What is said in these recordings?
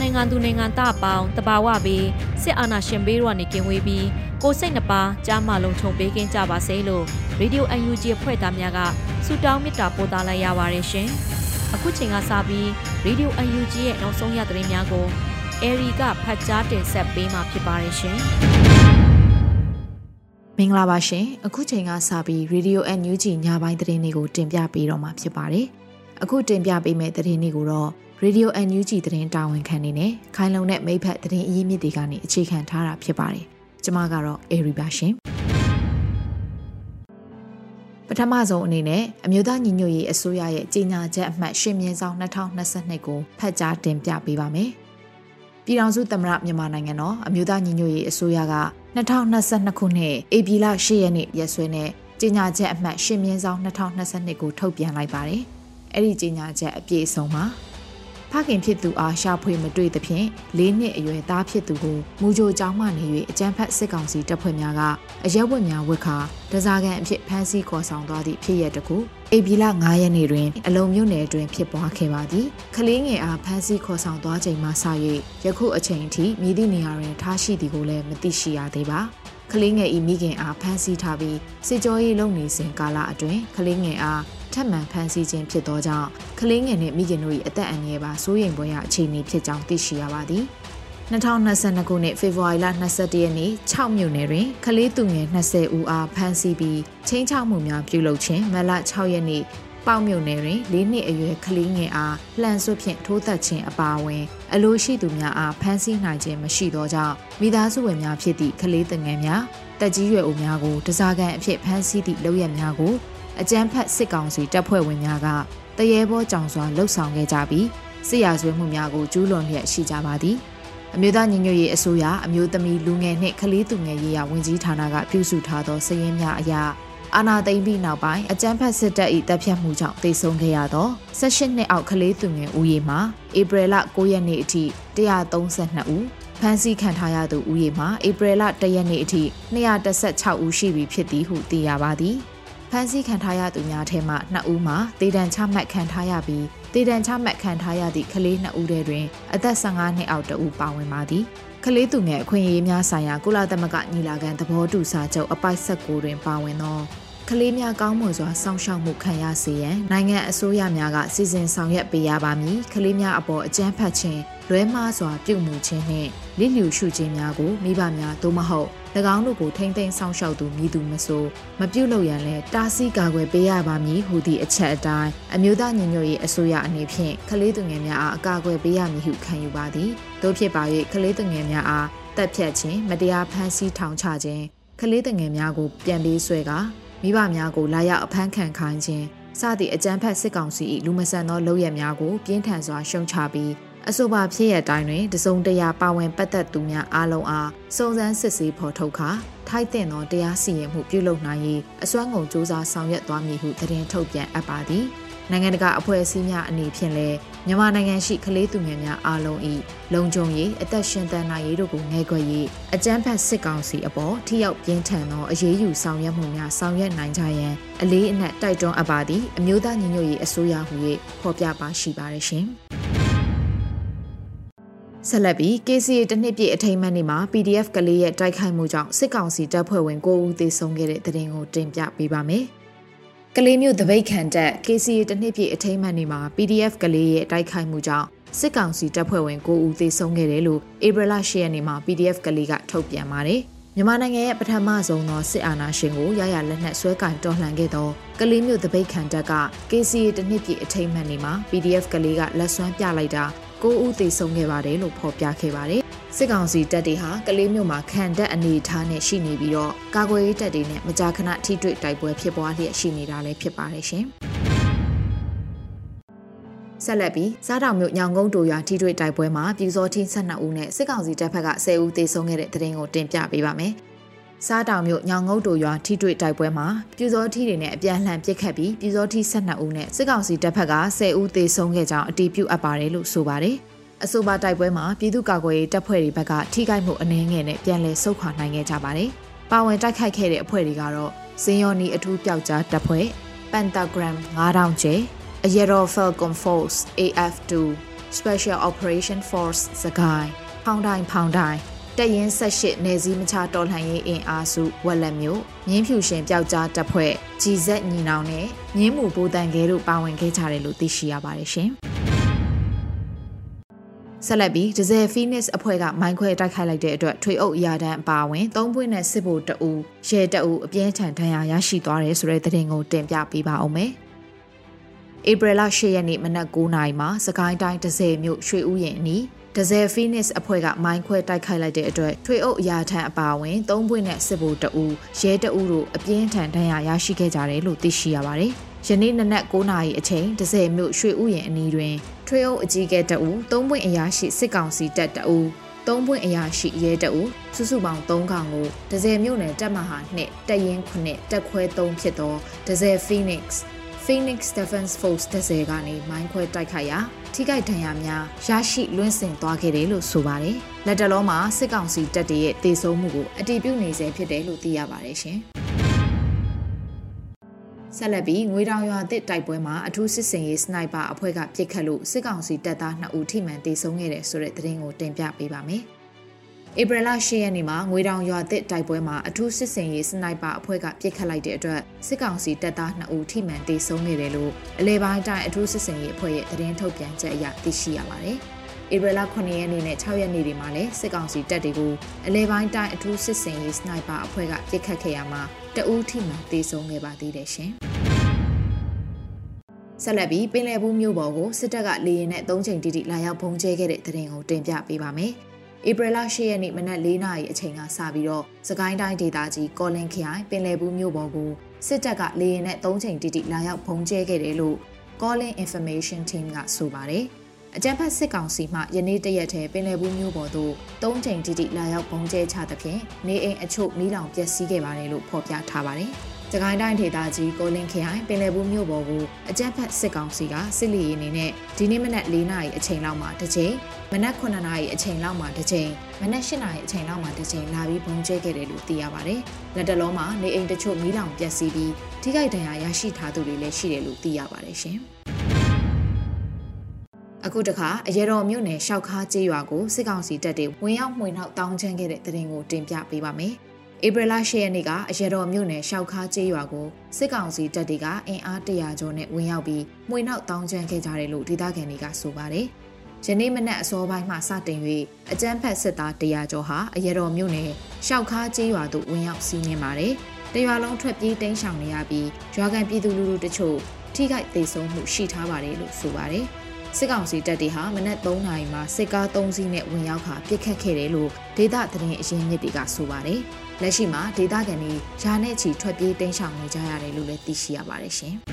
မြန်မာနိုင်ငံသူနိုင်ငံသားအပေါင်းတဘာဝပြီးစစ်အာဏာရှင်ဘေးတို့ကနေကင်ဝေးပြီးကိုစိတ်နှပါကြားမလုံးခြုံပေးကင်းကြပါစေလို့ရေဒီယို UNG ဖွဲ့သားများကဆုတောင်းမေတ္တာပို့သလိုက်ရပါတယ်ရှင်။အခုချိန်ကစပြီးရေဒီယို UNG ရဲ့နောက်ဆုံးရသတင်းများကိုအေရီကဖတ်ကြားတင်ဆက်ပေးမှာဖြစ်ပါတယ်ရှင်။မင်္ဂလာပါရှင်။အခုချိန်ကစပြီး Radio NUG ညပိုင်းသတင်းတွေကိုတင်ပြပေးတော့မှာဖြစ်ပါတယ်။အခုတင်ပြပေးမယ့်သတင်းတွေကိုတော့ Radio NUG သတင်းတာဝန်ခံနေနဲ့ခိုင်လုံတဲ့မိဖက်သတင်းအရင်းမြစ်တွေကနေအခြေခံထားတာဖြစ်ပါတယ်။ကျွန်မကတော့ Airy ပါရှင်။ပထမဆုံးအနေနဲ့အမျိုးသားညီညွတ်ရေးအစိုးရရဲ့ကြေညာချက်အမှတ်ရှင်မြင်းဆောင်2022ကိုဖတ်ကြားတင်ပြပေးပါမယ်။ပြည်ထောင်စုသမ္မတမြန်မာနိုင်ငံတော်အမျိုးသားညီညွတ်ရေးအစိုးရက2022ခုနှစ်ဧပြီလ10ရက်နေ့ရက်စွဲနဲ့ကြေညာချက်အမှတ်ရှင်မြင်းဆောင်2022ကိုထုတ်ပြန်လိုက်ပါတယ်။အဲ့ဒီကြေညာချက်အပြည့်အစုံမှာ ဖခင်ဖြစ်သူအားရှာဖွေမတွေ့သဖြင့်၄နှစ်အရွယ်သားဖြစ်သူကိုမူကြိုကျောင်းမှနေ၍အကြမ်းဖက်စစ်ကောင်စီတပ်ဖွဲ့များကအရက်ဝတ်များဝတ်ခါတစားကန်အဖြစ်ဖမ်းဆီးခေါ်ဆောင်သွားသည့်ဖြစ်ရတကူဧပြီလ9ရက်နေ့တွင်အလုံမြို့နယ်အတွင်းဖြစ်ပွားခဲ့ပါသည်ကလေးငယ်အားဖမ်းဆီးခေါ်ဆောင်သွားချိန်မှစ၍ယခုအချိန်အထိမြည်သည့်နေရာတွင်ထားရှိသည်ကိုလည်းမသိရှိရသေးပါ ကလေးငယ်ဤမိခင်အားဖမ်းဆီးထားပြီးစစ်ကြောရေးလုပ်နေစဉ်ကာလအတွင်းကလေးငယ်အားထပ်မံဖမ်းဆီးခြင်းဖြစ်သောကြောင့်ကလေးငယ်နှင့်မိခင်တို့၏အသက်အန္တရာယ်ပါစိုးရိမ်ပွဲရအခြေအနေဖြစ်ကြောင်းသိရှိရပါသည်2022ခုနှစ်ဖေဖော်ဝါရီလ22ရက်နေ့6မြို့နယ်တွင်ကလေးသူငယ်20ဦးအားဖမ်းဆီးပြီးချင်းချောက်မှုများပြုလုပ်ခြင်းမလ6ရက်နေ့ ပေါမြို့နယ်တွင်၄နှစ်အရွယ်ကလေးငယ်အားလှန်ဆွဖြင့်ထိုးသက်ခြင်းအပါအဝင် အလိုရှိသူများအားဖမ်းဆီးနိုင်ခြင်းမရှိသောကြောင့်မိသားစုဝင်များဖြစ်သည့်ကလေးငယ်များတက်ကြီးရွယ်အိုများကိုတစားကန်အဖြစ်ဖမ်းဆီးသည့်လုပ်ရများကိုအကြမ်းဖက်စစ်ကောင်စီတပ်ဖွဲ့ဝင်များကတရေဘောကြောင်စွာလှုပ်ဆောင်ခဲ့ကြပြီးစစ်ရာဇဝတ်မှုများကိုကျူးလွန်လျက်ရှိကြပါသည်အမျိုးသားညီညွတ်ရေးအစိုးရအမျိုးသမီးလူငယ်နှင့်ကလေးသူငယ်ရေးရာဝန်ကြီးဌာနကပြုစုထားသောစည်ရင်းများအရ အာနာသိမ့်ပြီးနောက်ပိုင်းအကြမ်းဖက်စစ်တပ်၏တပ်ဖြတ်မှုကြောင့်တိတ်ဆုံးခဲ့ရသော18နှစ်အောက်ကလေးသူငယ်ဦးရေမှာဧပြီလ9ရက်နေ့အထိ132ဦးဖမ်းဆီးခံထားရသူဦးရေမှာဧပြီလ1ရက်နေ့အထိ216ဦးရှိပြီဖြစ်သည်ဟုသိရပါသည်။ဖမ်းဆီးခံထားရသူများထဲမှ2ဦးမှာဒေတံချမှတ်ခံထားရပြီးဒေတံချမှတ်ခံထားရသည့်ကလေး2ဦးထဲတွင်အသက်15နှစ်အောက်တဦးပါဝင်ပါသည်ကလေးသူငယ်အခွင့်အရေးများဆိုင်ရာကုလသမဂ္ဂညီလာခံသဘောတူစာချုပ်အပိုက်16တွင်ပါဝင်သော ကလေးများကောင်းမွန်စွာစောင့်ရှောက်မှုခံရစေရန်နိုင်ငံအစိုးရများကစီစဉ်ဆောင်ရွက်ပေးရပါမည်ကလေးများအပေါ်အကြမ်းဖက်ခြင်းလွဲမှားစွာပြုမှုခြင်းနှင့်လစ်လျူရှုခြင်းများကိုမိဘများသို့မဟုတ်၎င်းတို့ကိုထိမ့်သိမ်းဆောင်ရှောက်သူမည်သူမဆိုမပြုတ်လို့ရန်လဲတားဆီးကာကွယ်ပေးရပါမည်ဟူသည့်အချက်အတိုင်းအမျိုးသားညီညွတ်ရေးအစိုးရအနေဖြင့်ကလေးသူငယ်များအားအကာအကွယ်ပေးရမည်ဟုခံယူပါသည်တို့ဖြစ်ပါ၍ကလေးသူငယ်များအားတပ်ဖြတ်ခြင်းမတရားဖမ်းဆီးထောင်ချခြင်းကလေးသူငယ်များကိုပြန်ပေးဆွဲကာ မိဘများကိုလာရောက်အဖမ်းခံခိုင်းခြင်းစသည့်အကြမ်းဖက်စစ်ကောင်စီ၏လူမဆန်သောလုပ်ရများကိုပြင်းထန်စွာရှုံချပြီးအဆိုပါဖြစ်ရတိုင်းတွင်တစုံတရာပါဝင်ပတ်သက်သူများအားလုံးအားစုံစမ်းစစ်ဆေးဖော်ထုတ်ခါထိုက်တဲ့သောတရားစီရင်မှုပြုလုပ်နိုင်ရေးအစွမ်းကုန်စ조사ဆောင်ရွက်သွားမည်ဟုသတင်းထုတ်ပြန်အပ်ပါသည်နိုင်ငံတကာအဖွဲ့အစည်းများအနေဖြင့်လည်း မြန်မာနိုင်ငံရှိကလေးသူငယ်များအားလုံး၏လုံခြုံရေးအသက်ရှင်သန်နိုင်ရေးတို့ကိုငဲကွယ်ရေးအကြမ်းဖက်စစ်ကောင်စီအပေါ်ထိရောက်ပြင်းထန်သောအရေးယူဆောင်ရွက်မှုများဆောင်ရွက်နိုင်ကြရန်အလေးအနက်တိုက်တွန်းအပ်ပါသည်အမျိုးသားညီညွတ်ရေးအစိုးရဟူ၍ဖော်ပြပါရှိပါရရှင်။ဆက်လက်ပြီး KCA တနှစ်ပြည့်အထိမ်းအမှတ်နေ့မှာ PDF ကလေးရဲ့တိုက်ခိုက်မှုကြောင့်စစ်ကောင်စီတပ်ဖွဲ့ဝင်9ဦးသေဆုံးခဲ့တဲ့တဲ့တင်ကိုတင်ပြပေးပါမယ်။ ကလေးမျိုးတပိတ်ခံတက် KCA တနှစ်ပြည့်အထိမ်းအမှတ်နေ့မှာ PDF ကလေးရဲ့တိုက်ခိုက်မှုကြောင့်စစ်ကောင်စီတပ်ဖွဲ့ဝင်9ဦးသေဆုံးခဲ့တယ်လို့ဧပြီလ10ရက်နေ့မှာ PDF ကလေးကထုတ်ပြန်ပါတယ်။မြန်မာနိုင်ငံရဲ့ပထမဆုံးသောစစ်အာဏာရှင်ကိုရရလက်နက်ဆွဲကင်တော်လှန်ခဲ့သောကလေးမျိုးတပိတ်ခံတပ်က KCA တနှစ်ပြည့်အထိမ်းအမှတ်နေ့မှာ PDF ကလေးကလက်ဆွမ်းပြလိုက်တာ9ဦးသေဆုံးခဲ့ပါတယ်လို့ဖော်ပြခဲ့ပါတယ်။ စစ်ကောင်စီတပ်တွေဟာကလေးမျိုးမှာခံတပ်အနေအထားနဲ့ရှိနေပြီးတော့ကာကွယ်ရေးတပ်တွေနဲ့မကြာခဏထိတွေ့တိုက်ပွဲဖြစ်ပွားလျက်ရှိနေတာလည်းဖြစ်ပါတယ်ရှင်။ဆက်လက်ပြီးစားတောင်မြို့ညောင်ကုန်းတူရွာထိတွေ့တိုက်ပွဲမှာပြည်စောထင်း12ဦးနဲ့စစ်ကောင်စီတပ်ဖက်က10ဦးသေဆုံးခဲ့တဲ့တဲ့ရင်ကိုတင်ပြပေးပါမယ်။စားတောင်မြို့ညောင်ငုတ်တူရွာထိတွေ့တိုက်ပွဲမှာပြည်စောထီတွေနဲ့အပြန်အလှန်ပစ်ခတ်ပြီးပြည်စောထီ12ဦးနဲ့စစ်ကောင်စီတပ်ဖက်က10ဦးသေဆုံးခဲ့ကြောင်းအတည်ပြုအပ်ပါတယ်လို့ဆိုပါတယ်။ အဆိုပါတိုက်ပွဲမှာပြည်သူ့ကာကွယ်ရေးတပ်ဖွဲ့တွေဘက်ကထိခိုက်မှုအနည်းငယ်နဲ့ပြန်လည်ဆုတ်ခွာနိုင်ခဲ့ကြပါတယ်။ပါဝင်တိုက်ခိုက်ခဲ့တဲ့အဖွဲ့တွေကတော့ဇင်ယော်နီအထူးပျောက်ကြားတပ်ဖွဲ့ Pentagram 9000ကျဲအရတော် Falcon Force AF2 Special Operation Force စကိုင်းဖောင်းတိုင်းဖောင်းတိုင်းတရင်78နေစည်းမချတော်လှန်ရေးအင်အားစုဝက်လက်မျိုးမြင်းဖြူရှင်ပျောက်ကြားတပ်ဖွဲ့ဂျီဇက်ညီနောင်နဲ့မြင်းမူဘိုးတန်ကဲတို့ပါဝင်ခဲ့ကြတယ်လို့သိရှိရပါတယ်ရှင် ဆက်လက်ပြီးဒဇယ်ဖီနစ်အဖွဲ့ကမိုင်းခွဲတိုက်ခိုက်လိုက်တဲ့အတွက်ထွေအုပ်ရာတန်းအပါအဝင်၃ပွင့်နဲ့စစ်ဗိုလ်တအူရဲတအူအပြင်းထန်ဒဏ်ရာရရှိသွားတယ်ဆိုတဲ့သတင်းကိုတင်ပြပေးပါအောင်မယ်။ဧပြီလ10ရက်နေ့မနက်9:00နာရီမှာစကိုင်းတိုင်းဒဇယ်မြို့ရွှေဦးရင်အနီးဒဇယ်ဖီနစ်အဖွဲ့ကမိုင်းခွဲတိုက်ခိုက်လိုက်တဲ့အတွက်ထွေအုပ်အရာထံအပါအဝင်၃ပွင့်နဲ့စစ်ဗိုလ်တအူရဲတအူတို့အပြင်းထန်ဒဏ်ရာရရှိခဲ့ကြတယ်လို့သိရှိရပါတယ်။ ယနေ့နနက်9:00နာရီအချိန်ဒဇယ်မြို့ရွှေဦးရင်အနီးတွင်ထွေအုပ်အကြီးကဲတအူ၃ပွင့်အရာရှိစစ်ကောင်စီတပ်တအူသုံးပွင့်အရာရှိရဲတအူစုစုပေါင်း3ကောင်ကိုဒဇယ်မြို့နယ်တပ်မဟာ2တပ်ရင်း9တပ်ခွဲ3ဖြစ်သောဒဇယ် Phoenix Phoenix Defense Force တစဲကနေမိုင်းခွဲတိုက်ခိုက်ရာထိခိုက်ဒဏ်ရာများရရှိလွင့်စင်သွားခဲ့တယ်လို့ဆိုပါတယ်။လက်တလုံးမှာစစ်ကောင်စီတပ်တွေရဲ့တေဆုံးမှုကိုအတည်ပြုနေစေဖြစ်တယ်လို့သိရပါတယ်ရှင်။ ဆက်လက်ပြီးငွေတောင်ရွာတစ်တိုက်ပွဲမှာအထူးစစ်စင်ရေးစနိုက်ပါအဖွဲ့ကပစ်ခတ်လို့စစ်ကောင်စီတပ်သား2ဦးထိမှန်တေဆုံးခဲ့တယ်ဆိုတဲ့သတင်းကိုတင်ပြပေးပါမယ်။ဧပြီလ10ရက်နေ့မှာငွေတောင်ရွာသစ်တိုက်ပွဲမှာအထူးစစ်စင်ရေးစနိုက်ပါအဖွဲ့ကပစ်ခတ်လိုက်တဲ့အတွက်စစ်ကောင်စီတပ်သား2ဦးထိမှန်တေဆုံးနေတယ်လို့အလဲပိုင်းတိုင်းအထူးစစ်စင်ရေးအဖွဲ့ရဲ့သတင်းထုတ်ပြန်ချက်အရသိရှိရပါတယ်။ ဧပြီလ9ရက်နေ့နဲ့6ရက်နေ့တွေမှာလည်းစစ်ကောင်စီတပ်တွေကိုအလဲပိုင်းတိုင်းအထူးစစ်စင်ရေးစနိုက်ပါအဖွဲ့ကပစ်ခတ်ခဲ့ရမှာတအူးထိမှန်တေဆုံးခဲ့ပါသေးတယ်ရှင်။ဆက်လက်ပြီးပင်လယ်ဘူးမြို့ပေါ်ကိုစစ်တပ်ကလေရင်နဲ့၃ချိန်တိတိလာရောက်ပုံကျဲခဲ့တဲ့တဲ့ရင်ကိုတင်ပြပေးပါမယ်။ဧပြီလ10ရက်နေ့မနက်4နာရီအချိန်ကစပြီးတော့စကိုင်းတိုင်းဒေသကြီးကောလင်ခရိုင်ပင်လယ်ဘူးမြို့ပေါ်ကိုစစ်တပ်ကလေရင်နဲ့၃ချိန်တိတိလာရောက်ဖုံးကျဲခဲ့တယ်လို့ Calling Information Team ကဆိုပါတယ်။ အကြံဖတ်စစ်ကောင်စီမှယနေ့တရက်ထဲပင်လယ်ဘူးမြို့ပေါ်သို့၃ချိန်တိတိလာရောက်ပုံကျဲချသဖြင့်နေအိမ်အချို့မီးလောင်ပျက်စီးခဲ့ပါတယ်လို့ဖော်ပြထားပါတယ်။စကိုင်းတိုင်းဒေသကြီးကိုလင်းခရိုင်ပင်လယ်ဘူးမြို့ပေါ်ကိုအကြက်ဖက်စစ်ကောင်စီကစစ်လီရင်နေနဲ့ဒီနေ့မနက်၄နာရီအချိန်လောက်မှာတစ်ချိန်မနက်9နာရီအချိန်လောက်မှာတစ်ချိန်မနက်10နာရီအချိန်လောက်မှာတစ်ချိန်လာပြီးပုံကျဲခဲ့တယ်လို့သိရပါတယ်။လက်တလုံးမှာနေအိမ်တချို့မီးလောင်ပျက်စီးပြီးထိခိုက်ဒဏ်ရာရရှိထားသူတွေလည်းရှိတယ်လို့သိရပါတယ်ရှင်။ အခုတခါအရေတော်မြို့နယ်ရှောက်ခါကျေးရွာကိုစစ်ကောင်စီတပ်တွေဝင်ရောက်မှွေနှောက်တောင်းချမ်းခဲ့တဲ့တဲ့ရင်ကိုတင်ပြပေးပါမယ်။ဧပြီလ10ရက်နေ့ကအရေတော်မြို့နယ်ရှောက်ခါကျေးရွာကိုစစ်ကောင်စီတပ်တွေကအင်အား100ကျော်နဲ့ဝင်ရောက်ပြီးမှွေနောက်တောင်းကျမ်းခဲ့ကြတယ်လို့ဒေသခံတွေကဆိုပါတယ်။ယနေ့မနက်အစောပိုင်းမှစတင်၍အကြမ်းဖက်စစ်သား100ကျော်ဟာအရေတော်မြို့နယ်ရှောက်ခါကျေးရွာသို့ဝင်ရောက်စီးနင်းပါတယ်။တရွာလုံးထွက်ပြေးတိမ်းရှောင်နေရပြီးရွာကန်ပြည်သူလူထုတချို့ထိခိုက်ဒေဆုံးမှုရှိထားပါတယ်လို့ဆိုပါတယ်။ စစ်ကောင်စီတပ်တွေဟာမနက်3နာရီမှာစစ်ကား3စီးနဲ့ဝင်ရောက်ခါပစ်ခတ်ခဲ့တယ်လို့ဒေသသတင်းအရင်းမြစ်တွေကဆိုပါတယ်။လက်ရှိမှာဒေသခံတွေယာနဲ့ချီထွက်ပြေးတိမ်းရှောင်နေကြရတယ်လို့လည်းသိရှိရပါတယ်ရှင်။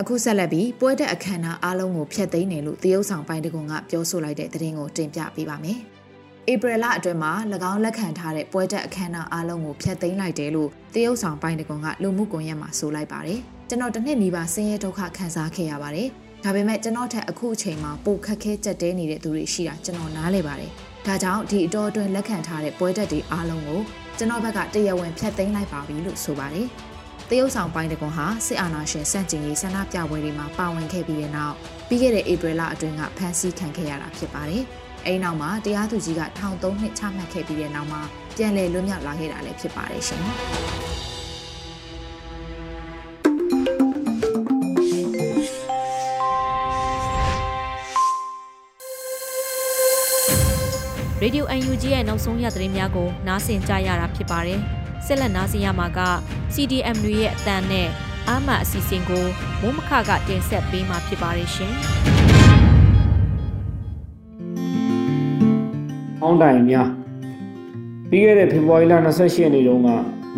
အခုဆက်လက်ပြီးပွဲတက်အခမ်းအနားအားလုံးကိုဖျက်သိမ်းတယ်လို့တရုတ်ဆောင်ပိုင်းတကွန်ကပြောဆိုလိုက်တဲ့သတင်းကိုတင်ပြပေးပါမယ်။ဧပြီလအတွင်းမှာ၎င်းလက်ခံထားတဲ့ပွဲတက်အခမ်းအနားအားလုံးကိုဖျက်သိမ်းလိုက်တယ်လို့တရုတ်ဆောင်ပိုင်းတကွန်ကလူမှုကွန်ရက်မှာဆိုလိုက်ပါတယ်။ ကျွန်တော်တစ်နှစ်နီးပါးဆင်းရဲဒုက္ခခံစားခဲ့ရပါတယ်။ဒါပေမဲ့ကျွန်တော်ထက်အခုအချိန်မှာပိုခက်ခဲကြက်တဲနေတဲ့သူတွေရှိတာကျွန်တော်နားလည်ပါတယ်။ဒါကြောင့်ဒီအတော်အတွင်းလက်ခံထားတဲ့ပွဲတက်တွေအားလုံးကိုကျွန်တော်ဘက်ကတရားဝင်ဖျက်သိမ်းလိုက်ပါပြီလို့ဆိုပါတယ်။တရုတ်ဆောင်ပိုင်းတကွန်ဟာစစ်အာဏာရှင်စန့်ကျင်ရေးဆန္ဒပြပွဲတွေမှာပါဝင်ခဲ့ပြီးတဲ့နောက်ပြီးခဲ့တဲ့ဧပြီလအတွင်းကဖမ်းဆီးခံခဲ့ရတာဖြစ်ပါတယ်။အဲဒီနောက်မှာတရားသူကြီးကထောင်၃နှစ်ချမှတ်ခဲ့ပြီးတဲ့နောက်မှာပြန်လည်လွတ်မြောက်လာခဲ့တာလည်းဖြစ်ပါတယ်ရှင်။ Radio UNG ရဲ့နောက်ဆုံးရသတင်းများကိုနားဆင်ကြရတာဖြစ်ပါတယ်။ဆက်လက်နားဆင်ရမှာက CDM တွေရဲ့အတန်နဲ့အာမအစီအစဉ်ကိုမိုးမခကတင်ဆက်ပေးမှာဖြစ်ပါတယ်ရှင်။အောင်းတိုင်များပြီးခဲ့တဲ့ဖေဖော်ဝါရီလ28ရက်နေ့တုန်းက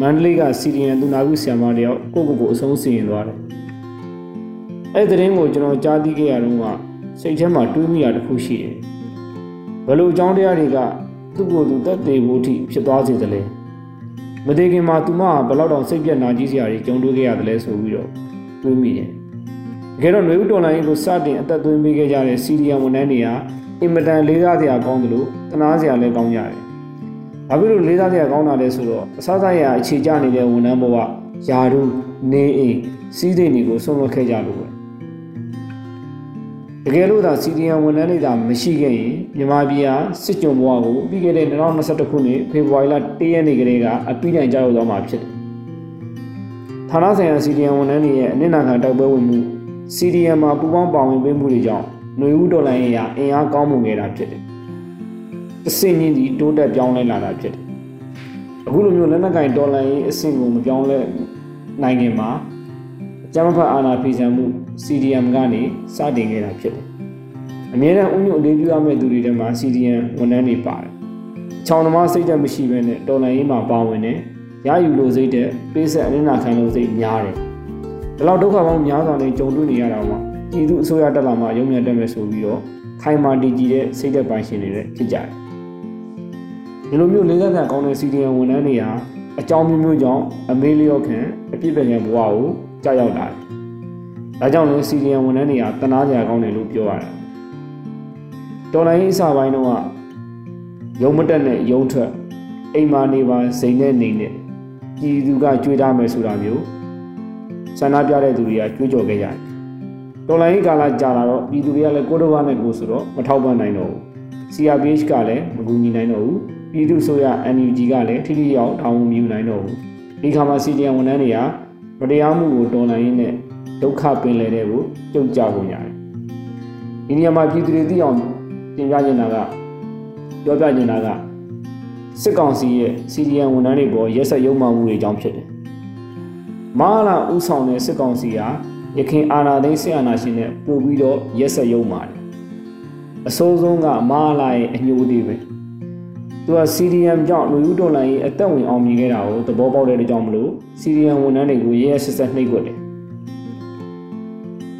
မန္တလေးကစီဒီယန်သူနာပြုဆရာမတယောက်ကိုကိုကိုအဆုံးစီရင်သွားတယ်။အဲ့ဒီသတင်းကိုကျွန်တော်ကြားသိခဲ့ရတော့ကစိတ်ထဲမှာတွေးမိတာတစ်ခုရှိတယ်။ ဘလို့အကြောင်းတရားတွေကသူ့ကိုယ်သူတက်သေးဖို့အထိဖြစ်သွားစေတယ်လေ။မသေးခင်မှာသူမကဘလောက်တောင်စိတ်ပြက်နာကြီးစရာတွေကြုံတွေ့ခဲ့ရတယ်လဲဆိုပြီးတော့တွေးမိတယ်။တကယ်တော့ຫນွေဦးတော်လိုင်းကိုစတင်အသက်သွင်းပေးခဲ့ကြတဲ့စီဒီယန်ဝန်ထမ်းတွေဟာအင်မတန်လေးစားစရာကောင်းတယ်လို့တနာစရာလည်းကောင်းကြတယ်။ဘာဖြစ်လို့လေးစားစရာကောင်းတာလဲဆိုတော့အစားအစာရအခြေကျနေတဲ့ဝန်ထမ်းဘဝယာရုနေအိမ်စီးစိမ်တွေကိုဆုံးလွတ်ခဲ့ကြလို့ပဲ။တ ကယ်လို့သာစီဒီယန်ဝန်ထမ်းတွေသာမရှိခဲ့ရင်မြန်မာပြည်ဟာစစ်ကြုံဘဝကိုပြီးခဲ့တဲ့2021ခုနှစ်ဖေဖော်ဝါရီလ1ရက်နေ့ကလေးကအပြီးတိုင်ကြောက်သွားမှာဖြစ်တယ်။ဌာနဆိုင်ရာစီဒီယန်ဝန်ထမ်းတွေရဲ့အနစ်နာခံတိုက်ပွဲဝင်မှုစီဒီယန်မှာပူးပေါင်းပါဝင်ပေးမှုတွေကြောင့်ຫນွေဦးဒေါ်လာရင်ရအင်အားကောင်းမှုခဲ့တာဖြစ်တယ်။အစင်းကြီးဒီတိုးတက်ပြောင်းလဲလာတာဖြစ်တယ်။အခုလိုမျိုးလက်နက်ကင်ဒေါ်လာရင်အဆင့်ကိုမပြောင်းလဲနိုင်ခင်မှာကျမဖတ်အာဏာဖီဆန်မှု CDM ကနေစတင်ခဲ့တာဖြစ်တယ်။အမြဲတမ်းဥညွတ်အလေးပြုရမယ့်သူတွေထဲမှာ CDM ဝန်ထမ်းတွေပါတယ်။ချောင်းသမားစိတ်သက်မရှိဘဲနဲ့ဒေါ်လာရေးမှာပါဝင်တယ်။ရယူလို့စိတ်တဲ့ပေးဆက်အနစ်နာခံလို့စိတ်များတယ်။ဒီလောက်ဒုက္ခပေါင်းများစွာနဲ့ကြုံတွေ့နေရတာမှာပြည်သူအစိုးရတက်လာမှရုံမြတ်တက်မယ်ဆိုပြီးတော့ခိုင်မာတည်ကြည်တဲ့စိတ်သက်ပိုင်ရှင်တွေလည်းဖြစ်ကြတယ်။ဒီလိုမျိုးလေးစားခံကောင်းတဲ့ CDM ဝန်ထမ်းတွေဟာအကြောင်းမျိုးမျိုးကြောင့်အမေလျော့ခံအပြစ်ပဲခံဘဝကိုကြောက်ရောက်လာတယ်။ ဒါကြောင့်လည်း CDM ဝန်ထမ်းတွေကတနာကြကောင်းတယ်လို့ပြောရတယ်။တော်လိုင်းအစပိုင်းတော့ရုံမတက်နဲ့ရုံထွက်အိမ်မာနေပါစိန်နဲ့နေနဲ့ပြည်သူကကြွေးထားမယ်ဆိုတာမျိုးဆန္ဒပြတဲ့သူတွေကကြွေးကြော်ခဲ့ကြတယ်။တော်လိုင်းကာလကြာလာတော့ပြည်သူတွေကလည်းကိုတော်ဘာနဲ့ကိုဆိုတော့မထောက်ပံ့နိုင်တော့ဘူး။ CRPH ကလည်းမကူညီနိုင်တော့ဘူး။ပြည်သူ့ဆိုရ NUG ကလည်းထိထိရောက်တောင်းမယူနိုင်တော့ဘူး။ဒီခါမှာ CDM ဝန်ထမ်းတွေကမတရားမှုကိုတော်လှန်ရင်းနဲ့ ဒုက္ခပင်လယ်တဲ့ကိုကြုတ်ကြပုံရတယ်။ဒီနေရာမှာပြည်သူတွေသိအောင်တင်ပြချင်တာကပြောပြချင်တာကစစ်ကောင်စီရဲ့ CDN ဝန်ထမ်းတွေပေါ်ရက်ဆက်ရုံမှမှုတွေကြောင့်ဖြစ်တယ်။မဟာလာဥဆောင်တဲ့စစ်ကောင်စီဟာရခင်အာဏာသိမ်းစစ်အာဏာရှင်နဲ့ပို့ပြီးတော့ရက်ဆက်ရုံပါတယ်။အစိုးဆုံးကမဟာလာရဲ့အညိုသေးပဲ။သူက CDM ကြောင့်လူဦးတော်လိုင်းရဲ့အသက်ဝင်အောင်မြင်ခဲ့တာကိုသဘောပေါက်တဲ့ကြောင့်မလို့ CDM ဝန်ထမ်းတွေကိုရဲရဲဆက်ဆက်နှိပ်ကွက်တယ်။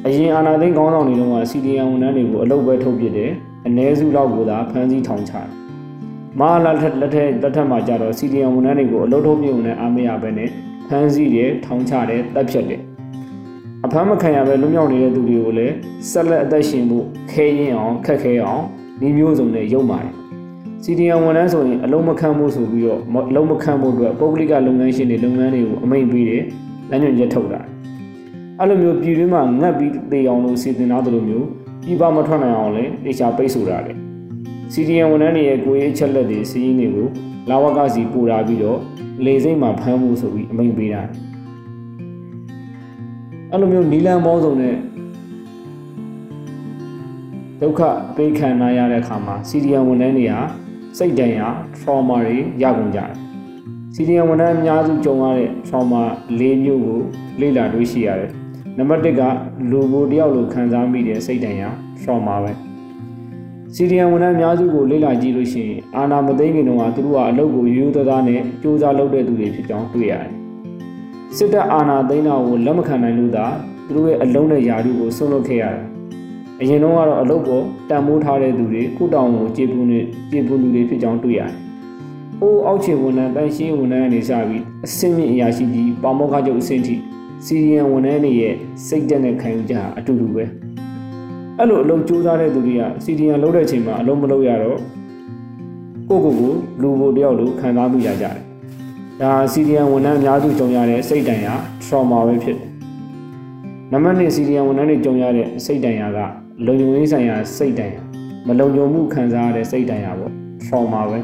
အရင်အာဏာသိမ်းခေါင်းဆောင်တွေတုန်းက CDM ဝန်ထမ်းတွေကိုအလုပ်ပဲထုတ်ပစ်တယ်။အ ਨੇ စုလောက်ကိုသာဖမ်းဆီးထောင်ချတယ်။မဟာလာလက်ထက်လက်ထက်လက်ထက်မှာကြတော့ CDM ဝန်ထမ်းတွေကိုအလုပ်ထုတ်ပြုံနဲ့အားမရဘဲနဲ့ဖမ်းဆီးတယ်ထောင်ချတယ်တပ်ဖြတ်တယ်။အဖမ်းမခံရပဲလွတ်မြောက်နေတဲ့သူတွေကိုလည်းဆက်လက်အသက်ရှင်ဖို့ခဲရင်အောင်ခက်ခဲအောင်ဒီမျိုးစုံနဲ့ရုံပါတယ်။ CDM ဝန်ထမ်းဆိုရင်အလုံးမခံဖို့ဆိုပြီးတော့အလုံးမခံဖို့အတွက်ပုဂ္ဂလိကလုပ်ငန်းရှင်တွေလုပ်ငန်းတွေကိုအမိန့်ပေးတယ်လမ်းညွှန်ချက်ထုတ်တာ အဲ့လိုမျိုးပြည်တွင်းမှာငတ်ပြီးသေအောင်လို့စီစဉ်ထားသလိုမျိုးပြည်ပမထွက်နိုင်အောင်လည်းတေချာပိတ်ဆို့တာလေ CDM ဝန်ထမ်းတွေရဲ့ကိုယ်ရေးချက်လက်တွေစီးရင်တွေကိုလာဝကစီပူတာပြီးတော့လေစိမ့်မှာဖမ်းမှုဆိုပြီးအမိန့်ပေးတာအဲ့လိုမျိုးနီလန်ပေါင်းစုံနဲ့ဒုက္ခပေးခံနာရတဲ့အခါမှာ CDM ဝန်ထမ်းတွေဟာစိတ်ဒဏ်ရာ trauma တွေရကုန်ကြတယ်။ CDM ဝန်ထမ်းအများစုကြုံရတဲ့ trauma ၄မျိုးကိုလေ့လာတွေ့ရှိရတယ်။ နံပါတ်၁ကလူကိုတယောက်လိုခံစားမိတဲ့စိတ်ဒဏ်ရာ trauma ပဲ။ CDM ဝန်ထမ်းအများစုကိုလေ့လာကြည့်လို့ရှိရင်အာနာမသိခင်တုန်းကသူတို့ကအလုပ်ကိုရိုးရိုးသားသားနဲ့စူးစမ်းလုပ်တဲ့သူတွေဖြစ်ကြောင်းတွေ့ရတယ်။စစ်တပ်အာဏာသိမ်းတာကိုလက်မခံနိုင်လို့သာသူတို့ရဲ့အလုံးနဲ့ယာရုကိုဆုံးလုပ်ခဲ့ရတယ်။အရင်တော့ကတော့အလုပ်ပေါ်တန်မိုးထားတဲ့သူတွေကုတောင်ကိုကြေပူနေကြေပူလူတွေဖြစ်ကြောင်းတွေ့ရတယ်။အိုးအောက်ခြေဝန်ထမ်းတန်ရှင်းဝန်ထမ်းအနေစပြီးအစင်းမြင့်အရာရှိကြီးပါမောက္ခချုပ်အဆင့်ထိ စီရီယံဝန်ထမ်းတွေရဲ့စိတ်တက်တဲ့ခံယူချက်ဟာအတူတူပဲ။အဲ့လိုအလုပ်ကြိုးစားတဲ့သူတွေကစီရီယံလုပ်တဲ့အချိန်မှာအလုပ်မလုပ်ရတော့ကိုကိုကိုလူကိုတယောက်လိုခံစားမိကြကြတယ်။ဒါစီရီယံဝန်ထမ်းအများစုကြုံရတဲ့စိတ်တန်ရာ trauma ပဲဖြစ်တယ်။နံပါတ်1စီရီယံဝန်ထမ်းတွေကြုံရတဲ့စိတ်တန်ရာကလုံခြုံရေးဆိုင်ရာစိတ်တန်ရာမလုံခြုံမှုခံစားရတဲ့စိတ်တန်ရာပေါ့ trauma ပဲ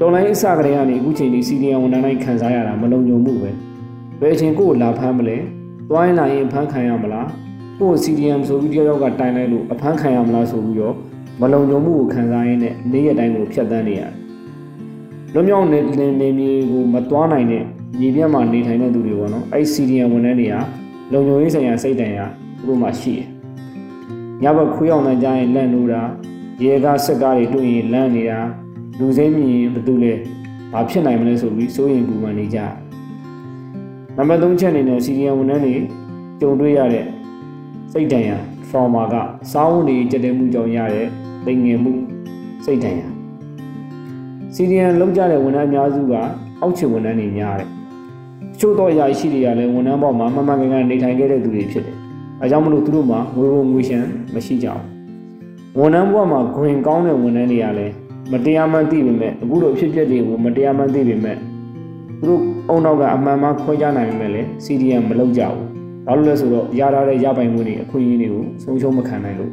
တော်လိုင်းအစကတည်းကနေအခုချိန်ထိစီဒီယံဝန်ထမ်းတိုင်းခံစားရတာမလုံခြုံမှုပဲ ဘယ်အချိန်ကိုလာဖမ်းမလဲတွိုင်းလာရင်ဖမ်းခံရမလားကို့စီဒီယံဆိုပြီးတယောက်ကတိုင်လိုက်လို့အဖမ်းခံရမလားဆိုပြီးတော့မလုံခြုံမှုကိုခံစားရင်းနဲ့နေ့ရက်တိုင်းကိုဖျက်ဆီးနေရတယ်လွန်မြောက်နေနေမြေကိုမသွားနိုင်တဲ့ညီပြတ်မှာနေထိုင်တဲ့သူတွေပေါ့နော်အဲ့ CDN ဝန်ထမ်းတွေကလုံခြုံရေးဆိုင်ရာစိတ်တန်ရာသူတို့မှရှိတယ်ညဘက်ခွေးအောင်တန်းကြရင်လန့်လို့တာရေကားစက်ကားတွေတွေ့ရင်လန့်နေတာလူစိမ့်မြင်ဘသူလဲဘာဖြစ်နိုင်မလဲဆိုပြီးစိုးရင်ပူပန်နေကြ နံပါတ်3ချက်အနေနဲ့ CDN ဝန်ထမ်းတွေကြုံတွေ့ရတဲ့စိတ်တန်ရာ trauma ကစားဝတ်နေကြတဲ့မှုကြောင့်ရတဲ့သိငယ်မှုစိတ်တန်ရာ CDN လောက်ကြတဲ့ဝန်ထမ်းအများစုကအောက်ခြေဝန်ထမ်းတွေများတယ်။ချို့တော့အရာရှိတွေကလည်းဝန်ထမ်းပေါ်မှာမှန်မှန်ကန်ကန်နေထိုင်ခဲ့တဲ့သူတွေဖြစ်တယ်။အဲကြောင့်မလို့သူတို့မှာငွေဝင်ငွေရှမ်းမရှိကြဘူး။ဝန်ထမ်းဘဝမှာဂွင်ကောင်းတဲ့ဝန်ထမ်းတွေကလည်းမတရားမှန်းသိပေမဲ့အခုလိုအဖြစ်အပျက်တွေကိုမတရားမှန်းသိပေမဲ့ သူတို့အုံနောက်ကအမှန်မှခွဲခြားနိုင်ပေမဲ့လည်း CDN မလုပ်ကြဘူး။ဘာလို့လဲဆိုတော့ရထားတဲ့ရပိုင်ခွင့်တွေအခွင့်အရေးတွေကိုဆုံးရှုံးမခံနိုင်လို့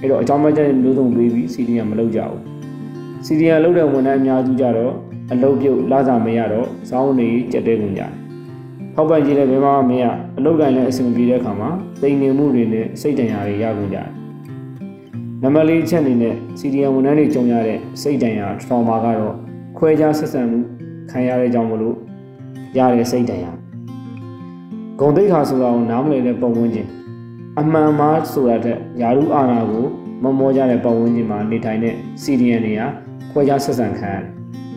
အဲ့တော့အကြောင်းမကျတဲ့မျိုးစုံတွေးပြီး CDN မလုပ်ကြဘူး။ CDN လုပ်တဲ့ဝန်ထမ်းအများစုကြတော့အလုပ်ပြုတ်လာစားမရတော့စောင်းနေကြက်တဲကုန်ကြတယ်။ထောက်ပံ့ကြည့်လည်းဘယ်မှမရအလုပ်ကိုင်လည်းအဆင်မပြေတဲ့အခါမှာတိမ်နေမှုတွေနဲ့စိတ်တန်ရာတွေရကုန်ကြတယ်။နံပါတ်၄အချက်အနေနဲ့ CDN ဝန်ထမ်းတွေကြုံရတဲ့စိတ်တန်ရာ trauma ကတော့ခွဲခြားဆက်ဆံမှု ခံရတဲ့ကြောင့်မလို့ရတဲ့စိတ်တန်ရာဂုံတိတ်ခါဆိုတာကိုနားမလည်တဲ့ပုံဝန်းကျင်အမှန်မှားဆိုတာတဲ့ယာရုအာနာကိုမမောကြတဲ့ပုံဝန်းကျင်မှာနေထိုင်တဲ့ CDN တွေကခွဲခြားဆက်ဆံခံရတယ်။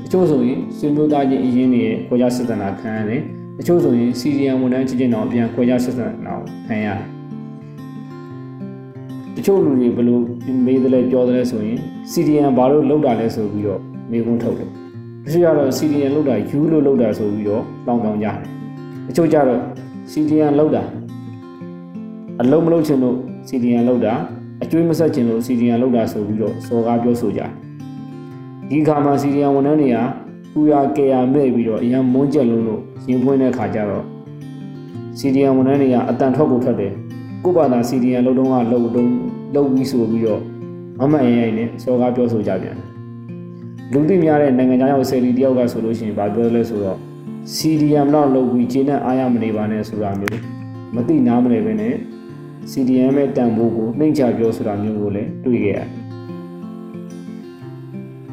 တချို့ဆိုရင်ဆွေမျိုးသားချင်းအရင်းတွေရဲ့ခွဲခြားဆက်ဆံတာခံရတယ်။တချို့ဆိုရင် CDN ဝန်ထမ်းချင်းချင်းတော့အပြန်ခွဲခြားဆက်ဆံတာခံရတယ်။တချို့လူတွေဘယ်လိုမေးသလဲပြောသလဲဆိုရင် CDN ဘာလို့လောက်တာလဲဆိုပြီးတော့မေးခွန်းထုတ်တယ်။ တချို့ကတော့ CDN လောက်တာယူလို့လောက်တာဆိုပြီးတော့တောင်းတောင်းကြတယ်။တချို့ကျတော့ CDN လောက်တာအလုံးမလုံးချင်လို့ CDN လောက်တာအကျွေးမဆက်ချင်လို့ CDN လောက်တာဆိုပြီးတော့စော်ကားပြောဆိုကြတယ်ဒီခါမှာ CDN ဝန်ထမ်းတွေကပူရကေရမဲ့ပြီးတော့အရန်မွန်းကျက်လုံးလို့ရင်ပွင့်တဲ့ခါကျတော့ CDN ဝန်ထမ်းတွေကအတန်ထွက်ကိုထွက်တယ်ကိုပါတာ CDN လောက်တုံးကလောက်တုံးလောက်ပြီးဆိုပြီးတော့မမအရင်ရင်နဲ့စော်ကားပြောဆိုကြပြန်တယ် လူသိများတဲ့နိုင်ငံခြားရောက်ဆယ်လီတယောက်ကဆိုလို့ရှိရင်ဗာပြောလဲဆိုတော့ CDM တော့လုပ်ပြီးဂျင်းနဲ့အားရမနေပါနဲ့ဆိုတာမျိုးမသိနားမလဲပဲနဲ့ CDM ရဲ့တန်ဖိုးကိုနှိမ့်ချပြောဆိုတာမျိုးကိုလည်းတွေ့ခဲ့ရတယ်။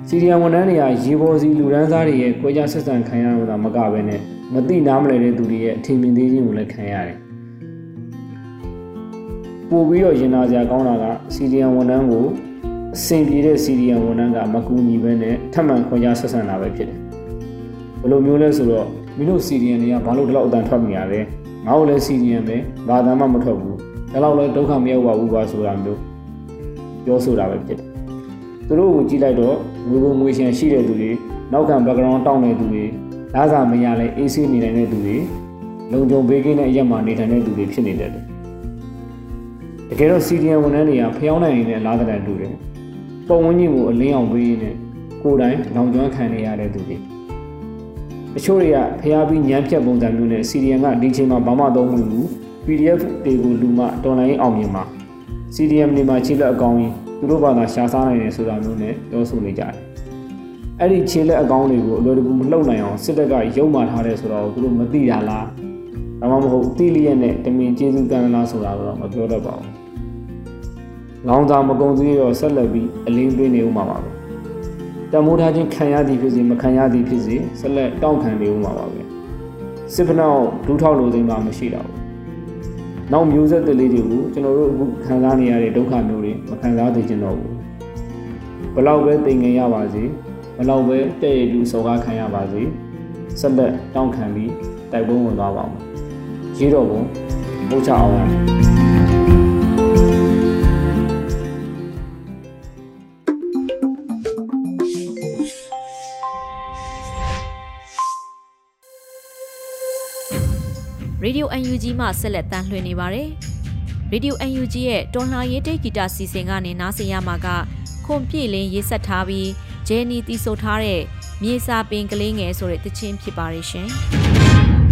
CDM ဝန်ထမ်းတွေကရေပေါ်စီလူရန်စားတွေရဲ့ကြွေးကြဆက်ဆံခံရတာမကပဲနဲ့မသိနားမလဲတဲ့သူတွေရဲ့အထင်မြင်သေးခြင်းကိုလည်းခံရတယ်။ပို့ပြီးတော့ရင်နာစရာကောင်းတာက CDM ဝန်ထမ်းကို အဆင်ပြေတဲ့ CDM ဝန်ထမ်းကမကူညီပဲနဲ့ထပ်မံခွင့်ကြားဆက်ဆံတာပဲဖြစ်တယ်။ဘယ်လိုမျိုးလဲဆိုတော့မင်းတို့ CDM တွေကဘာလို့ဒီလောက်အတန်ထွက်နေရလဲ။ငါတို့လည်း CDM ပဲဘာသာမှမထွက်ဘူး။ဒါတော့လည်းဒုက္ခမရောက်ပါဘူးကွာဆိုတာမျိုးပြောဆိုတာပဲဖြစ်တယ်။သူတို့ကိုကြည့်လိုက်တော့ငွေကုန်ငွေရှင်ရှိတဲ့သူတွေနောက်ခံ background တောင်းတဲ့သူတွေလာစာမရလဲအေးဆေးနေနိုင်တဲ့သူတွေလုံခြုံဘေးကင်းတဲ့အရက်မှာနေထိုင်တဲ့သူတွေဖြစ်နေတယ်။တကယ်တော့ CDM ဝန်ထမ်းတွေကဖျောင်းနိုင်နေတဲ့လားတဲ့တူတယ်။ ပုံဝန်းကျင်ကိုအလင်းအောင်ပေးနေကိုယ်တိုင်လောင်ကျွမ်းခံနေရတဲ့သူတွေ။တချို့တွေကဖျားပြီးညံဖြတ်ပုံစံမျိုးနဲ့ CDM ကဒီချိန်မှာဘာမှသုံးမှုဘူး PDF တွေကိုလူမှတော်လိုင်းအောင်မြင်မှာ CDM တွေမှာခြေလက်အကောင်းကြီးသူတို့ဘာသာရှားစားနိုင်တယ်ဆိုတာမျိုးနဲ့ပြောဆိုနေကြတယ်။အဲ့ဒီခြေလက်အကောင်းတွေကိုအလွယ်တကူမလှုပ်နိုင်အောင်စစ်တပ်ကရုံမာထားတယ်ဆိုတော့သူတို့မသိတာလား။ဒါမှမဟုတ်တိလျက်နဲ့တမင်ကျေးဇူးကံလားဆိုတာတော့မပြောတတ်ပါဘူး။ လောင်စာမကုံစည်းရောဆက်လက်ပြီးအလင်းပေးနေဦးမှာပါပဲ။တမိုးထားခြင်းခံရသည်ဖြစ်စေမခံရသည်ဖြစ်စေဆက်လက်တောင့်ခံနေဦးမှာပါပဲ။စစ်ဖနောက်ဒူးထောက်လိုသိမ်းမှမရှိတော့ဘူး။နောက်မျိုးဆက်တွေလေးတွေကိုကျွန်တော်တို့အခုခံစားနေရတဲ့ဒုက္ခမျိုးတွေမခံစားသေးချင်တော့ဘူး။ဘလောက်ပဲသိငင်ရပါစေဘလောက်ပဲတဲ့ရည်လူစော်ကားခံရပါစေဆက်လက်တောင့်ခံပြီးတိုက်ပွဲဝင်သွားပါမယ်။ရေးတော့ဘုံပို့ချအောင် ရေဒီယို UNG မှဆက်လက်တမ်းလွှင့်နေပါတယ်။ Radio UNG ရဲ့တော်လှန်ရေးတိတ်ဂီတစီစဉ်ကနေနားဆင်ရမှာကခွန်ပြည့်လင်းရေးဆက်ထားပြီးဂျဲနီတီဆိုထားတဲ့မြေစာပင်ကလေးငယ်ဆိုတဲ့တခြင်းဖြစ်ပါရဲ့ရှင်။။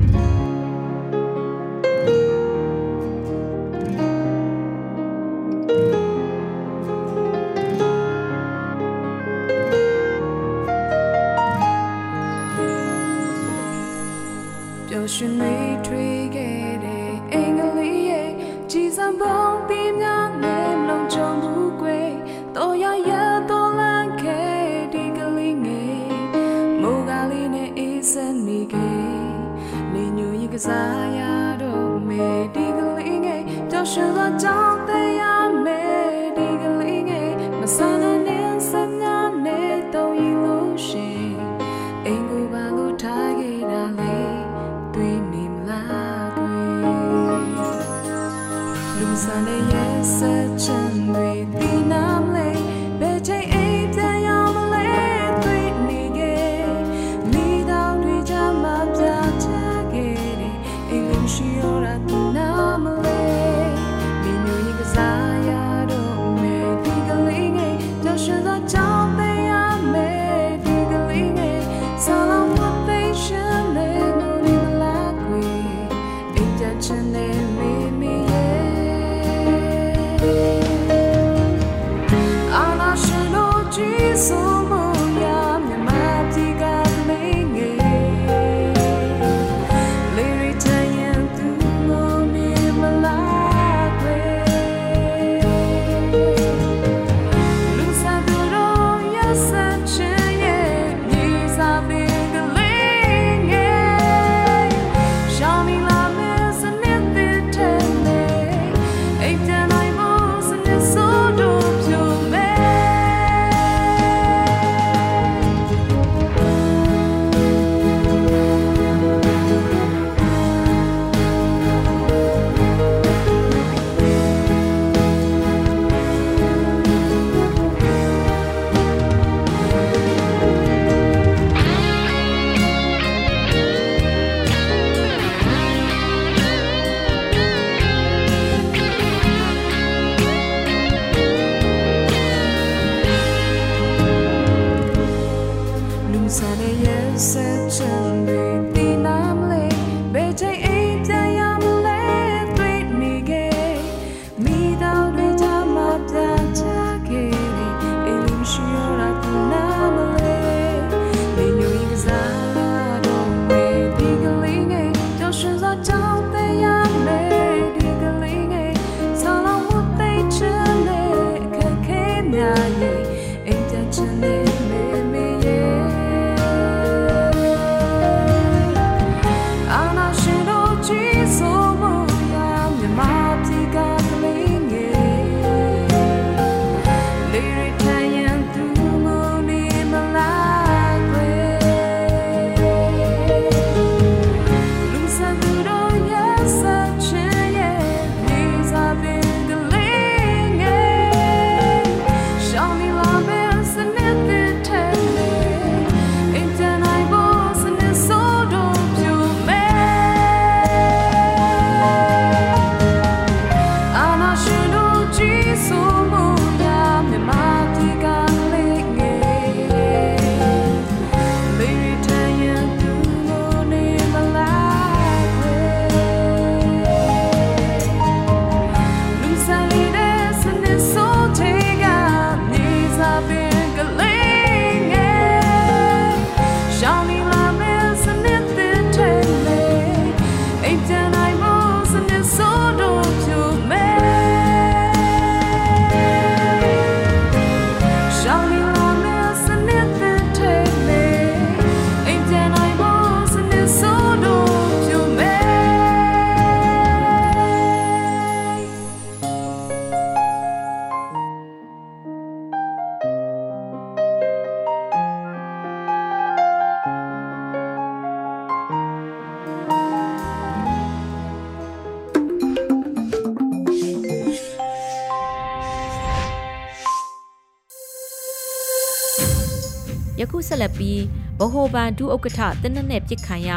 ယခုဆက်လက်ပြီးဗဟိုဘဏ်ဒုဥက္ကဋ္ဌတင်းနက်နဲ့ပြစ်ခံရ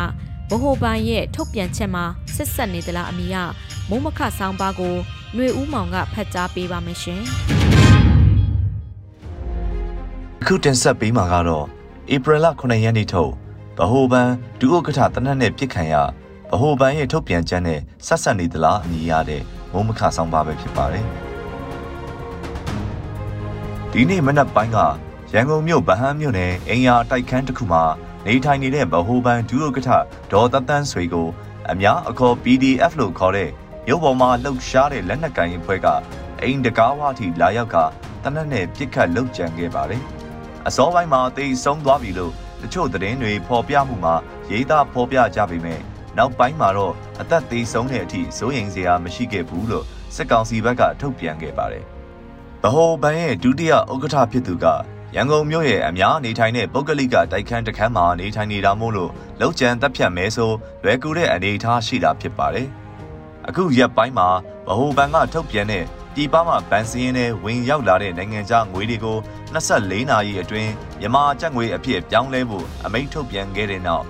ဗဟိုဘဏ်ရဲ့ထုတ်ပြန်ချက်မှာဆက်ဆက်နေသလားအမိယမုံမခဆောင်းပါးကိုຫນွေဦးမောင်ကဖတ်ကြားပေးပါမယ်ရှင်အခုတင်ဆက်ပေးမှာကတော့ဧပြီလ9ရက်နေ့ထုတ်ဗဟိုဘဏ်ဒုဥက္ကဋ္ဌတနက်နဲ့ပြစ်ခံရဗဟိုဘဏ်ရဲ့ထုတ်ပြန်ချက်နဲ့ဆက်ဆက်နေသလားအမည်ရတဲ့မုံမခဆောင်ပါပဲဖြစ်ပါတယ်ဒီနေ့မနက်ပိုင်းက ရန်ကုန်မြို့ဗဟန်းမြို့နယ်အင်ယာတိုက်ခန်းတစ်ခုမှာနေထိုင်နေတဲ့ဗဟိုဘဏ်ဒုဥက္ကဋ္ဌဒေါ်တတန်းဆွေကိုအများအခေါ် PDF လို့ခေါ်တဲ့ရုပ်ပေါ်မှာလှုပ်ရှားတဲ့လက်နက်ကိုင်အဖွဲ့ကအိမ်တကားဝါထိလာရောက်ကတနက်နဲ့ပြစ်ခတ်လှုပ်ကြံခဲ့ပါတယ်။အစောပိုင်းမှာတိတ်ဆုံးသွားပြီလို့တချို့သတင်းတွေဖော်ပြမှုမှာရေးသားဖော်ပြကြပေမဲ့နောက်ပိုင်းမှာတော့အသက်သေးဆုံးတဲ့အထိစိုးရိမ်စရာမရှိခဲ့ဘူးလို့စစ်ကောင်စီဘက်ကထုတ်ပြန်ခဲ့ပါတယ်။ဗဟိုဘဏ်ရဲ့ဒုတိယဥက္ကဋ္ဌဖြစ်သူက ရန်ကုန်မြို့ရဲ့အများနေထိုင်တဲ့ပုဂ္ဂလိကတိုက်ခန်းတစ်ခန်းမှာနေထိုင်နေတာမို့လို့လောက်ကျန်တပ်ဖြတ်မဲဆိုလွယ်ကူတဲ့အနေအထားရှိတာဖြစ်ပါတယ်။အခုရက်ပိုင်းမှာဗဟိုဘဏ်ကထုတ်ပြန်တဲ့ပြည်ပမှဗန်စင်းနဲ့ဝင်ရောက်လာတဲ့နိုင်ငံခြားငွေတွေကို24နာရီအတွင်းမြန်မာကျပ်ငွေအဖြစ်ပြောင်းလဲဖို့အမိန့်ထုတ်ပြန်ခဲ့တဲ့နောက်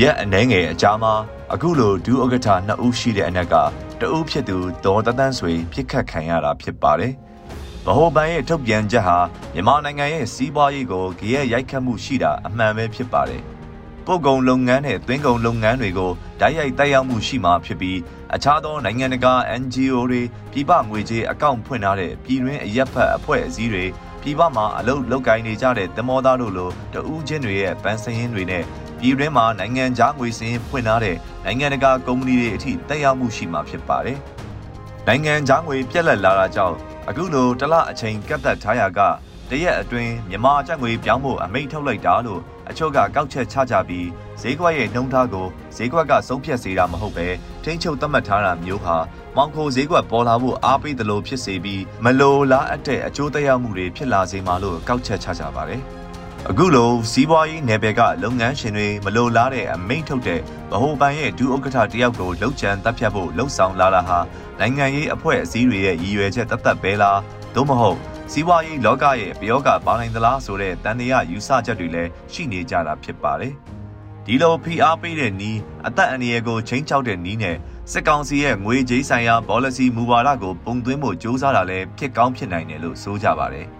ရက်အနှဲငယ်အကြာမှာအခုလိုဒုဥက္ကဋ္ဌ2ဦးရှိတဲ့အနက်ကတဦးဖြစ်သူဒေါ်တန်းဆွေပြစ်ခတ်ခံရတာဖြစ်ပါတယ်။ ဗဟိုဘဏ်ရဲ့ထုတ်ပြန်ချက်ဟာမြန်မာနိုင်ငံရဲ့စီးပွားရေးကိုကြည့်ရရိုက်ခတ်မှုရှိတာအမှန်ပဲဖြစ်ပါတယ်။ပို့ကုန်လုပ်ငန်းနဲ့သွင်းကုန်လုပ်ငန်းတွေကိုဓာတ်ရိုက်တိုက်ရောက်မှုရှိမှာဖြစ်ပြီးအခြားသောနိုင်ငံတကာ NGO တွေပြည်ပငွေကြေးအကောင့်ဖွင့်ထားတဲ့ပြည်တွင်းအရက်ဖတ်အဖွဲ့အစည်းတွေပြည်ပမှာအလုပ်လုပ်ကိုင်နေကြတဲ့သမောသားတို့လိုတဦးချင်းတွေရဲ့ဗန်စရင်တွေနဲ့ပြည်တွင်းမှာနိုင်ငံခြားငွေစင်းဖွင့်ထားတဲ့နိုင်ငံတကာကုမ္ပဏီတွေအထိတက်ရောက်မှုရှိမှာဖြစ်ပါတယ်။နိုင်ငံခြားငွေပြက်လက်လာတာကြောင့် အခုလိုတလအချိန်ကတ်သက်ထားရကတရက်အတွင်းမြန်မာကျပ်ငွေပြောင်းဖို့အမိန့်ထုတ်လိုက်တာလို့အချို့ကကောက်ချက်ချကြပြီးဈေးကွက်ရဲ့နှုံထားကိုဈေးကွက်ကဆုံးဖြတ်စေတာမဟုတ်ပဲထိန်းချုပ်သတ်မှတ်ထားတာမျိုးဟာမောင်ခိုဈေးကွက်ပေါ်လာဖို့အားပေးတယ်လို့ဖြစ်စေပြီးမလိုလားအပ်တဲ့အကျိုးသက်ရောက်မှုတွေဖြစ်လာစေမှာလို့ကောက်ချက်ချကြပါတယ်။ အခုလိုစီးပွားရေးနယ်ပယ်ကလုပ်ငန်းရှင်တွေမလိုလားတဲ့အမိန့်ထုတ်တဲ့ဗဟိုဘဏ်ရဲ့ဒုဥက္ကဋ္ဌတယောက်ကိုလှုပ်ချန်တပ်ဖြတ်ဖို့လှုံ့ဆော်လာတာဟာနိုင်ငံရေးအဖွဲ့အစည်းတွေရဲ့ရည်ရွယ်ချက်တသက်ပဲလားသို့မဟုတ်စီးပွားရေးလောကရဲ့ပယောဂပါနိုင်သလားဆိုတဲ့တန်တရားယူဆချက်တွေလည်းရှိနေကြတာဖြစ်ပါတယ်။ဒီလိုဖိအားပေးတဲ့နီးအသက်အန္တရာယ်ကိုချိန်ချောက်တဲ့နီးနဲ့စစ်ကောင်စီရဲ့ငွေကြေးဆိုင်ရာ policy မူဝါဒကိုပုံသွင်းဖို့ကြိုးစားတာလည်းဖြစ်ကောင်းဖြစ်နိုင်တယ်လို့ဆိုကြပါတယ်။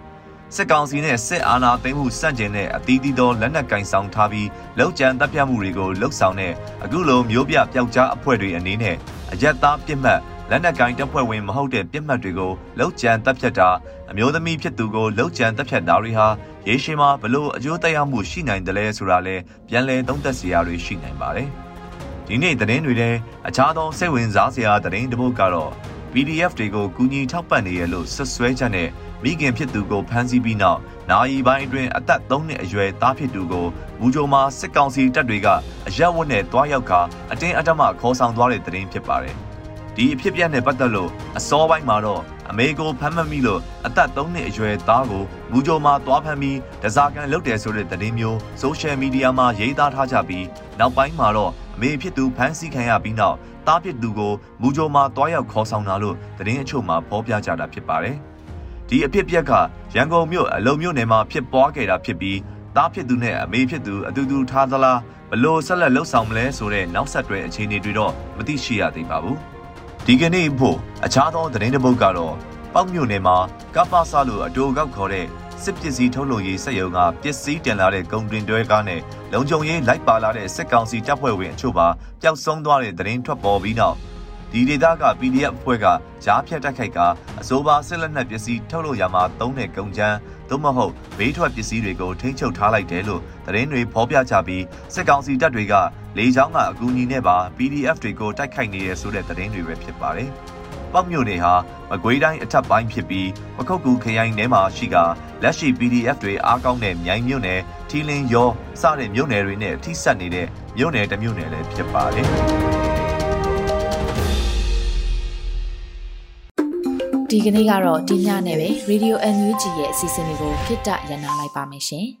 စစ်ကောင်စီနဲ့စစ်အာဏာသိမ်းမှုစန့်ကျင်တဲ့အသီးသီးသောလက်နက်ကင်ဆောင်ထားပြီးလောက်ကျန်တပ်ဖြတ်မှုတွေကိုလှုပ်ဆောင်တဲ့အခုလိုမျိုးပြပျောက်ကြားအဖွဲ့တွေအနေနဲ့အရက်သားပြစ်မှတ်လက်နက်ကင်တပ်ဖွဲ့ဝင်မဟုတ်တဲ့ပြစ်မှတ်တွေကိုလောက်ကျန်တပ်ဖြတ်တာအမျိုးသမီးဖြစ်သူကိုလောက်ကျန်တပ်ဖြတ်တာတွေဟာရေရှည်မှာဘလို့အကျိုးသက်ရောက်မှုရှိနိုင်တယ်လဲဆိုတာလဲပြန်လည်သုံးသပ်စရာတွေရှိနိုင်ပါတယ်။ဒီနေ့သတင်းတွေထဲအခြားသောစိတ်ဝင်စားစရာသတင်းတစ်ပုဒ်ကတော့ PDF တွေကိုကူညီထောက်ပံ့နေရလို့ဆွဆွဲချက်နဲ့မိခင်ဖြစ်သူကိုဖမ်းဆီးပြီးနောက်နာယီပိုင်းအတွင်းအသက်3နှစ်အရွယ်သားဖြစ်သူကိုမူဂျိုမှာစစ်ကောင်စီတပ်တွေကအရက်ဝတ်နဲ့တွားရောက်ကအတင်းအဓမ္မခေါ်ဆောင်သွားတဲ့သတင်းဖြစ်ပါတယ်။ဒီအဖြစ်ပြက်နဲ့ပတ်သက်လို့အစောပိုင်းမှာတော့အမေကိုဖမ်းမမိလို့အသက်3နှစ်အရွယ်သားကိုမူကြိုမှာသွားဖမ်းပြီးဒဇာကန်လုပ်တယ်ဆိုတဲ့သတင်းမျိုးဆိုရှယ်မီဒီယာမှာရေးသားထားကြပြီးနောက်ပိုင်းမှာတော့အမေဖြစ်သူဖမ်းဆီးခံရပြီးနောက် တားဖြစ်သူကိုမူကြိုမှာတွားရောက်ခေါ်ဆောင်တာလို့သတင်းအချို့မှာဖော်ပြကြတာဖြစ်ပါတယ်။ဒီအဖြစ်ပြက်ကရန်ကုန်မြို့အလုံမြို့နယ်မှာဖြစ်ပွားခဲ့တာဖြစ်ပြီးတားဖြစ်သူနဲ့အမေဖြစ်သူအတူတူထားသလားဘလို့ဆက်လက်လှုပ်ဆောင်မလဲဆိုတဲ့နောက်ဆက်တွဲအခြေအနေတွေတော့မသိရှိရသေးပါဘူး။ဒီကနေ့ဖို့အခြားသောသတင်းတစ်ပုဒ်ကတော့ပေါက်မြို့နယ်မှာကပ္ပဆလို့အတူကောက်ခေါ်တဲ့ စစ်ပစ္စည်းထုတ်လုပ်ရေးစက်ရုံကပစ္စည်းတင်လာတဲ့ကုန်တင်တွဲကားနဲ့လုံခြုံရေးလိုက်ပါလာတဲ့စစ်ကောင်စီတပ်ဖွဲ့ဝင်အချို့ပါပျောက်ဆုံးသွားတဲ့သတင်းထွက်ပေါ်ပြီးနောက်ဒီဒေသက PDF အဖွဲ့ကကြားဖြတ်တိုက်ခိုက်ကအစိုးပါစစ်လက်နက်ပစ္စည်းထုတ်လုပ်ရမှာသုံးတဲ့ကုန်ကျန်းသို့မဟုတ်ဘေးထွက်ပစ္စည်းတွေကိုထိန်းချုပ်ထားလိုက်တယ်လို့သတင်းတွေဖော်ပြကြပြီးစစ်ကောင်စီတပ်တွေကလေကြောင်းကအကူအညီနဲ့ပါ PDF တွေကိုတိုက်ခိုက်နေရဆိုတဲ့သတင်းတွေပဲဖြစ်ပါတယ်။ ပေါက်မြို့နယ်ဟာမကွေးတိုင်းအထက်ပိုင်းဖြစ်ပြီးပခုတ်ကူခရိုင်ထဲမှာရှိကလက်ရှိ PDF တွေအားကောင်းတဲ့မြိုင်မြို့နယ်ထီလင်းရောစတဲ့မြို့နယ်တွေနဲ့ထိစပ်နေတဲ့မြို့နယ်တစ်မြို့နယ်လည်းဖြစ်ပါတယ်။ဒီကနေ့ကတော့ဒီညနဲ့ပဲ Radio NUG ရဲ့အစီအစဉ်လေးကိုခਿੱတရနာလိုက်ပါမယ်ရှင်။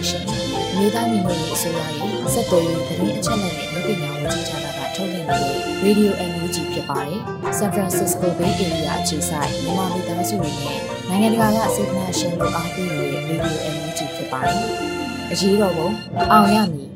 ပါတယ်ရှင်။မြေသားညီမတွေအစိုးရရဲ့စက်တော်ရင်သတင်းအချက်အလက်တွေလူပညာဝန်ကြီးဌာနကထုတ်လွှင့်နေတဲ့ Radio NUG ဖြစ်ပါတယ်။ San Francisco Bay Area အခြေစိုက်မြန်မာမိသားစုတွေနဲ့နိုင်ငံတကာကစေတနာရှင်တို့အားပေးနေတဲ့ Radio NUG ဖြစ်ပါတယ်။အရေးတော်ပုံအောင်ရမည်